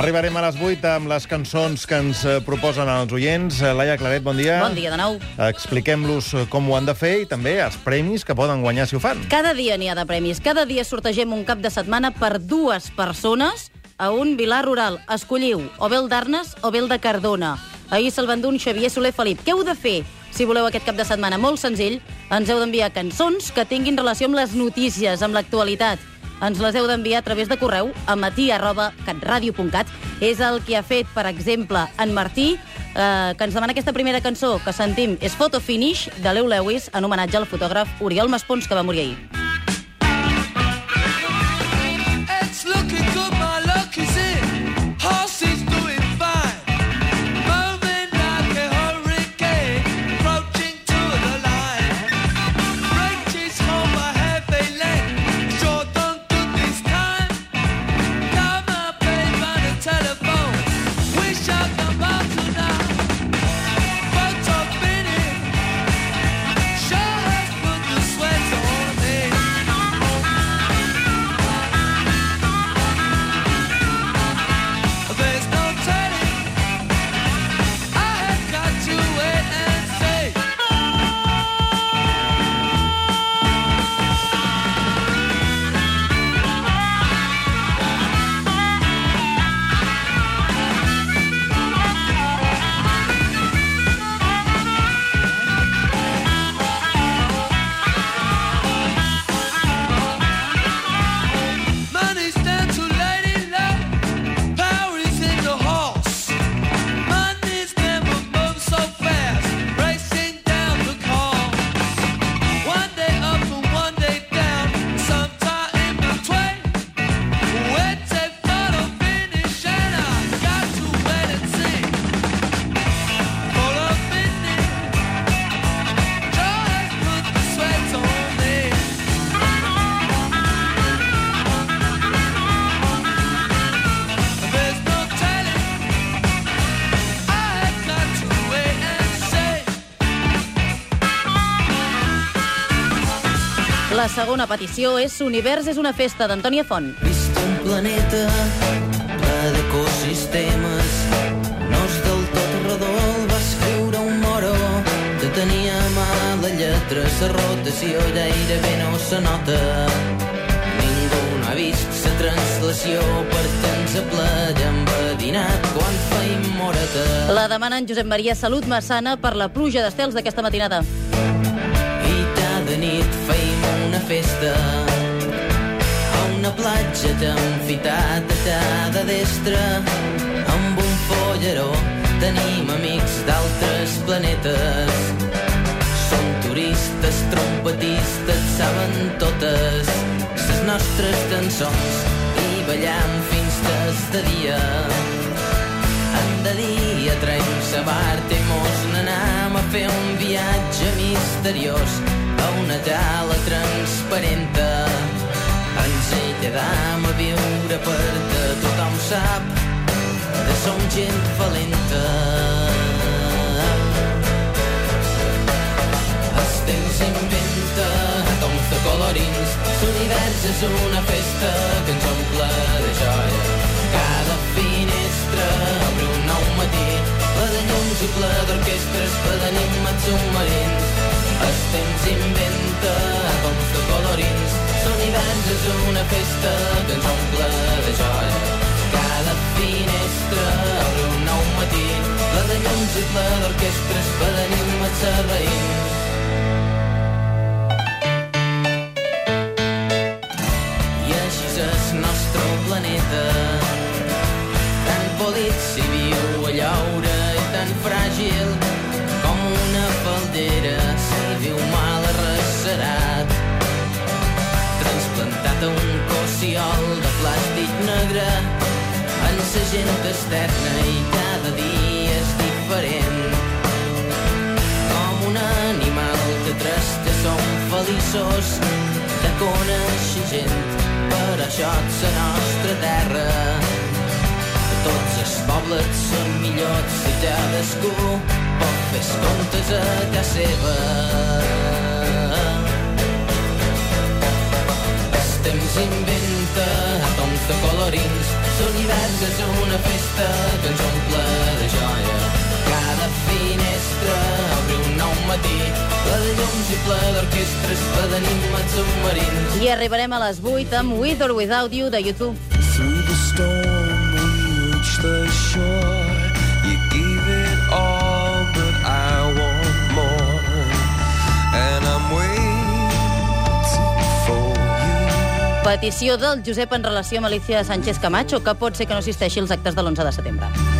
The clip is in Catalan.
Arribarem a les 8 amb les cançons que ens eh, proposen els oients. Eh, Laia Claret, bon dia. Bon dia de nou. Expliquem-los eh, com ho han de fer i també els premis que poden guanyar si ho fan. Cada dia n'hi ha de premis. Cada dia sortegem un cap de setmana per dues persones a un vilar rural. Escolliu o bé el d'Arnes o bé el de Cardona. Ahir se'l van dur un Xavier Soler Felip. Què heu de fer? Si voleu aquest cap de setmana molt senzill, ens heu d'enviar cançons que tinguin relació amb les notícies, amb l'actualitat. Ens les heu d'enviar a través de correu a matí arroba catradio.cat. És el que ha fet, per exemple, en Martí, eh, que ens demana aquesta primera cançó que sentim és Photo Finish, de Leo Lewis, en homenatge al fotògraf Oriol Maspons, que va morir ahir. La segona petició és Univers és una festa, d'Antònia Font. Vist un planeta ple d'ecosistemes no és del tot redó el va escriure un moro que tenia mà la lletra sa rotació gairebé no se nota ningú no ha vist sa translació per temps a playa enverinat quan feim moreta La demana en Josep Maria Salut Massana per la pluja d'estels d'aquesta matinada. i cada nit feim una festa. A una platja t'enfitat a cada destra. Amb un folleró tenim amics d'altres planetes. Som turistes, trompetistes, saben totes les nostres cançons. I ballam fins des de dia. En de dia traiem sa barca i mos n'anam a fer un viatge misteriós a una tala transparenta. Sap que som gent valenta. El temps inventa àtoms de colorins, l'univers és una festa que ens omple de joia. Cada finestra obre un nou matí, ple de llums i ple d'orquestres, ple d'enigmes submarins. El temps inventa àtoms de colorins, l'univers és una festa que ens omple de joia. Finestra obre un nou matí, ple de llums i ple d'orquestres, ple d'enigmes serraïns. I així és nostre planeta tan polit si viu a llaure i tan fràgil gent externa i cada dia és diferent. Com un animal que tres que som feliços de conèixer gent per això és la nostra terra. Tots els pobles són millors si cadascú pot fer comptes a casa seva temps inventa àtoms de colorins. L'univers és una festa que ens omple de joia. Cada finestra obre un nou matí, ple de llums i ple d'orquestres, ple d'enigmes submarins. I arribarem a les 8 amb With or Without You de YouTube. Through the storm, we reach the shore. Petició del Josep en relació amb Alicia Sánchez Camacho, que pot ser que no assisteixi als actes de l'11 de setembre.